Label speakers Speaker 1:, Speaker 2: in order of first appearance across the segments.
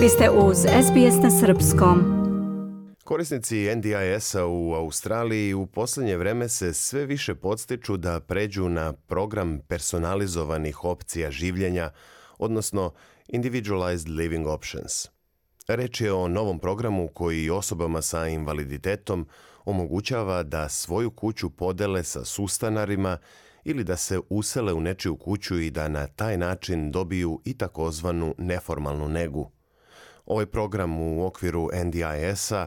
Speaker 1: Vi ste uz SBS na Srpskom.
Speaker 2: Korisnici NDIS-a u Australiji u posljednje vreme se sve više podstiču da pređu na program personalizovanih opcija življenja, odnosno Individualized Living Options. Reč je o novom programu koji osobama sa invaliditetom omogućava da svoju kuću podele sa sustanarima ili da se usele u nečiju kuću i da na taj način dobiju i takozvanu neformalnu negu. Ovaj program u okviru NDIS-a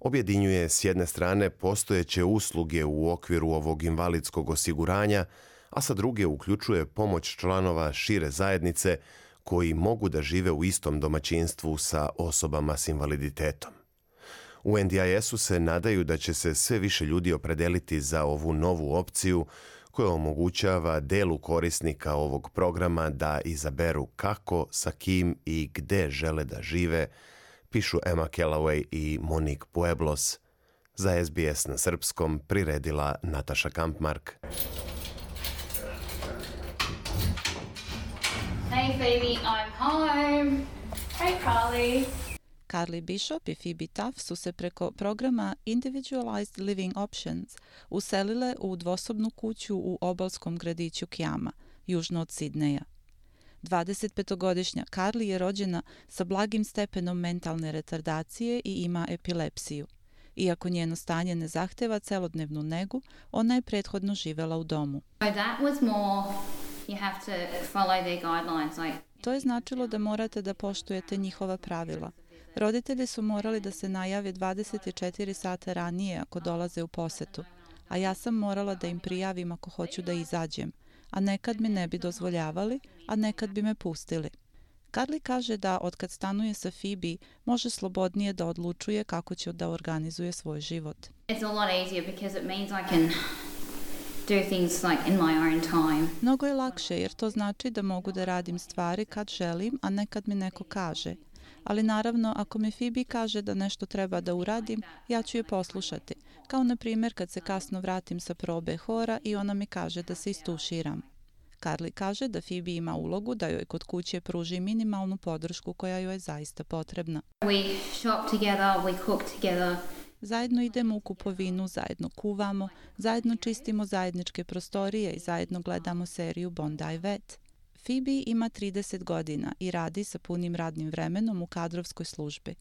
Speaker 2: objedinjuje s jedne strane postojeće usluge u okviru ovog invalidskog osiguranja, a sa druge uključuje pomoć članova šire zajednice koji mogu da žive u istom domaćinstvu sa osobama s invaliditetom. U NDIS-u se nadaju da će se sve više ljudi opredeliti za ovu novu opciju koja omogućava delu korisnika ovog programa da izaberu kako, sa kim i gde žele da žive, pišu Emma Kellaway i Monique Pueblos. Za SBS na srpskom priredila Nataša Kampmark.
Speaker 3: Hey baby, I'm home. Hey Carly.
Speaker 4: Carly Bishop i Phoebe Tuff su se preko programa Individualized Living Options uselile u dvosobnu kuću u obalskom gradiću Kjama, južno od Sidneja. 25-godišnja Carly je rođena sa blagim stepenom mentalne retardacije i ima epilepsiju. Iako njeno stanje ne zahteva celodnevnu negu, ona je prethodno živela u domu. To je značilo da morate da poštujete njihova pravila. Roditelji su morali da se najave 24 sata ranije ako dolaze u posetu, a ja sam morala da im prijavim ako hoću da izađem, a nekad mi ne bi dozvoljavali, a nekad bi me pustili. Carly kaže da od kad stanuje sa Phoebe može slobodnije da odlučuje kako će da organizuje svoj život.
Speaker 3: It's a lot easier because it means I can do things like in my own time.
Speaker 4: Mnogo je lakše jer to znači da mogu da radim stvari kad želim, a ne kad mi neko kaže. Ali naravno, ako mi Phoebe kaže da nešto treba da uradim, ja ću je poslušati. Kao na primjer kad se kasno vratim sa probe hora i ona mi kaže da se istuširam. Carly kaže da Phoebe ima ulogu da joj kod kuće pruži minimalnu podršku koja joj je zaista potrebna.
Speaker 3: We shop together, we cook together.
Speaker 4: Zajedno idemo u kupovinu, zajedno kuvamo, zajedno čistimo zajedničke prostorije i zajedno gledamo seriju Bondi Vet. Phoebe ima 30 godina i radi sa punim radnim vremenom u kadrovskoj službi.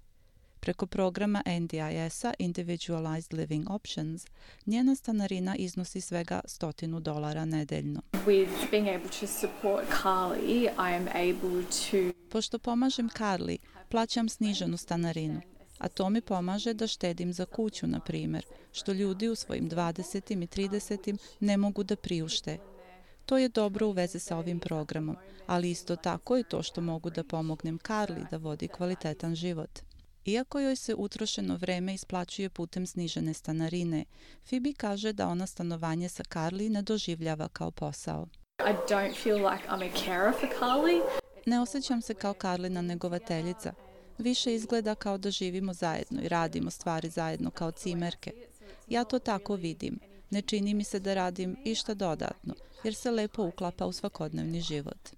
Speaker 4: Preko programa NDIS-a Individualized Living Options, njena stanarina iznosi svega stotinu dolara nedeljno.
Speaker 5: With being able to support Carly, I am able to...
Speaker 4: Pošto pomažem Carly, plaćam sniženu stanarinu, a to mi pomaže da štedim za kuću, na primjer, što ljudi u svojim 20. i 30. ne mogu da priušte, To je dobro u veze sa ovim programom, ali isto tako i to što mogu da pomognem Karli da vodi kvalitetan život. Iako joj se utrošeno vreme isplaćuje putem snižene stanarine, Phoebe kaže da ona stanovanje sa Carly ne doživljava kao posao.
Speaker 5: I don't feel like I'm a carer for Carly.
Speaker 4: Ne osjećam se kao Carlina negovateljica. Više izgleda kao da živimo zajedno i radimo stvari zajedno kao cimerke. Ja to tako vidim. Ne čini mi se da radim išta dodatno, jer se lepo uklapa u svakodnevni život.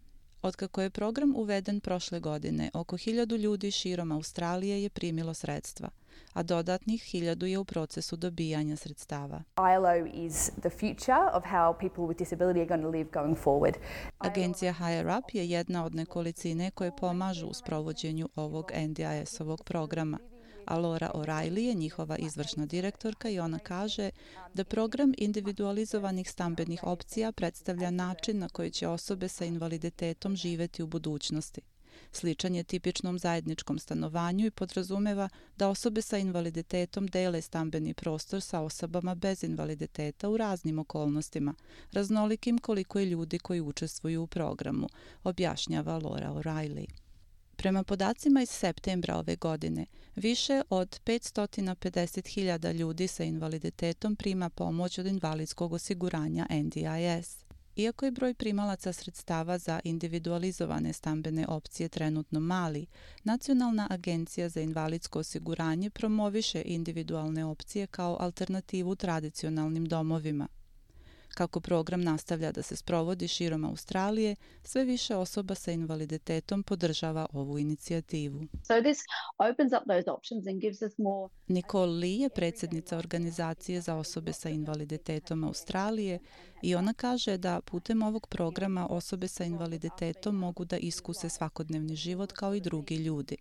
Speaker 4: Otkako je program uveden prošle godine, oko hiljadu ljudi širom Australije je primilo sredstva, a dodatnih hiljadu je u procesu dobijanja sredstava.
Speaker 6: ILO is the future of how people with disability are going to live going forward.
Speaker 4: Agencija Higher Up je jedna od nekolicine koje pomažu u sprovođenju ovog NDIS-ovog programa a Laura O'Reilly je njihova izvršna direktorka i ona kaže da program individualizovanih stambenih opcija predstavlja način na koji će osobe sa invaliditetom živeti u budućnosti. Sličan je tipičnom zajedničkom stanovanju i podrazumeva da osobe sa invaliditetom dele stambeni prostor sa osobama bez invaliditeta u raznim okolnostima, raznolikim koliko je ljudi koji učestvuju u programu, objašnjava Laura O'Reilly. Prema podacima iz septembra ove godine, više od 550.000 ljudi sa invaliditetom prima pomoć od invalidskog osiguranja NDIS. Iako je broj primalaca sredstava za individualizovane stambene opcije trenutno mali, Nacionalna agencija za invalidsko osiguranje promoviše individualne opcije kao alternativu tradicionalnim domovima. Kako program nastavlja da se sprovodi širom Australije, sve više osoba sa invaliditetom podržava ovu inicijativu. Nicole Lee je predsjednica organizacije za osobe sa invaliditetom Australije i ona kaže da putem ovog programa osobe sa invaliditetom mogu da iskuse svakodnevni život kao i drugi ljudi.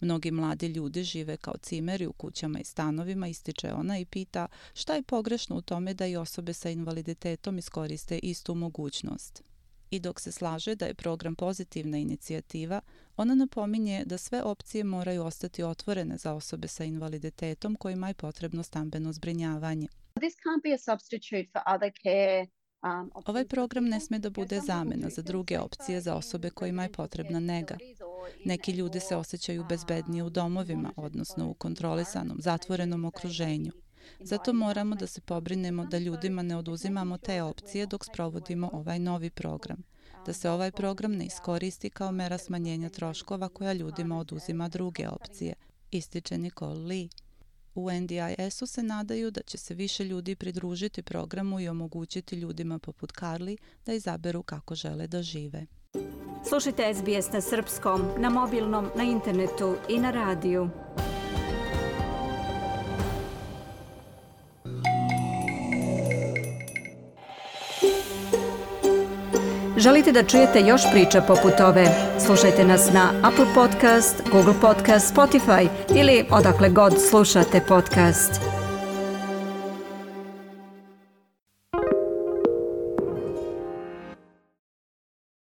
Speaker 4: Mnogi mladi ljudi žive kao cimeri u kućama i stanovima, ističe ona i pita šta je pogrešno u tome da i osobe sa invaliditetom iskoriste istu mogućnost. I dok se slaže da je program pozitivna inicijativa, ona napominje da sve opcije moraju ostati otvorene za osobe sa invaliditetom kojima je potrebno stambeno zbrinjavanje.
Speaker 7: this can't be a substitute for other care um,
Speaker 4: Ovaj program ne sme da bude zamena za druge opcije za osobe kojima je potrebna nega. Neki ljudi se osjećaju bezbednije u domovima, odnosno u kontrolisanom, zatvorenom okruženju. Zato moramo da se pobrinemo da ljudima ne oduzimamo te opcije dok sprovodimo ovaj novi program. Da se ovaj program ne iskoristi kao mera smanjenja troškova koja ljudima oduzima druge opcije, ističe Nicole Lee. U NDIS-u se nadaju da će se više ljudi pridružiti programu i omogućiti ljudima poput Carly da izaberu kako žele da žive.
Speaker 1: Slušajte SBS na srpskom, na mobilnom, na internetu i na radiju. Želite da čujete još priča poput ove? Slušajte nas na Apple Podcast, Google Podcast, Spotify ili odakle god slušate podcast.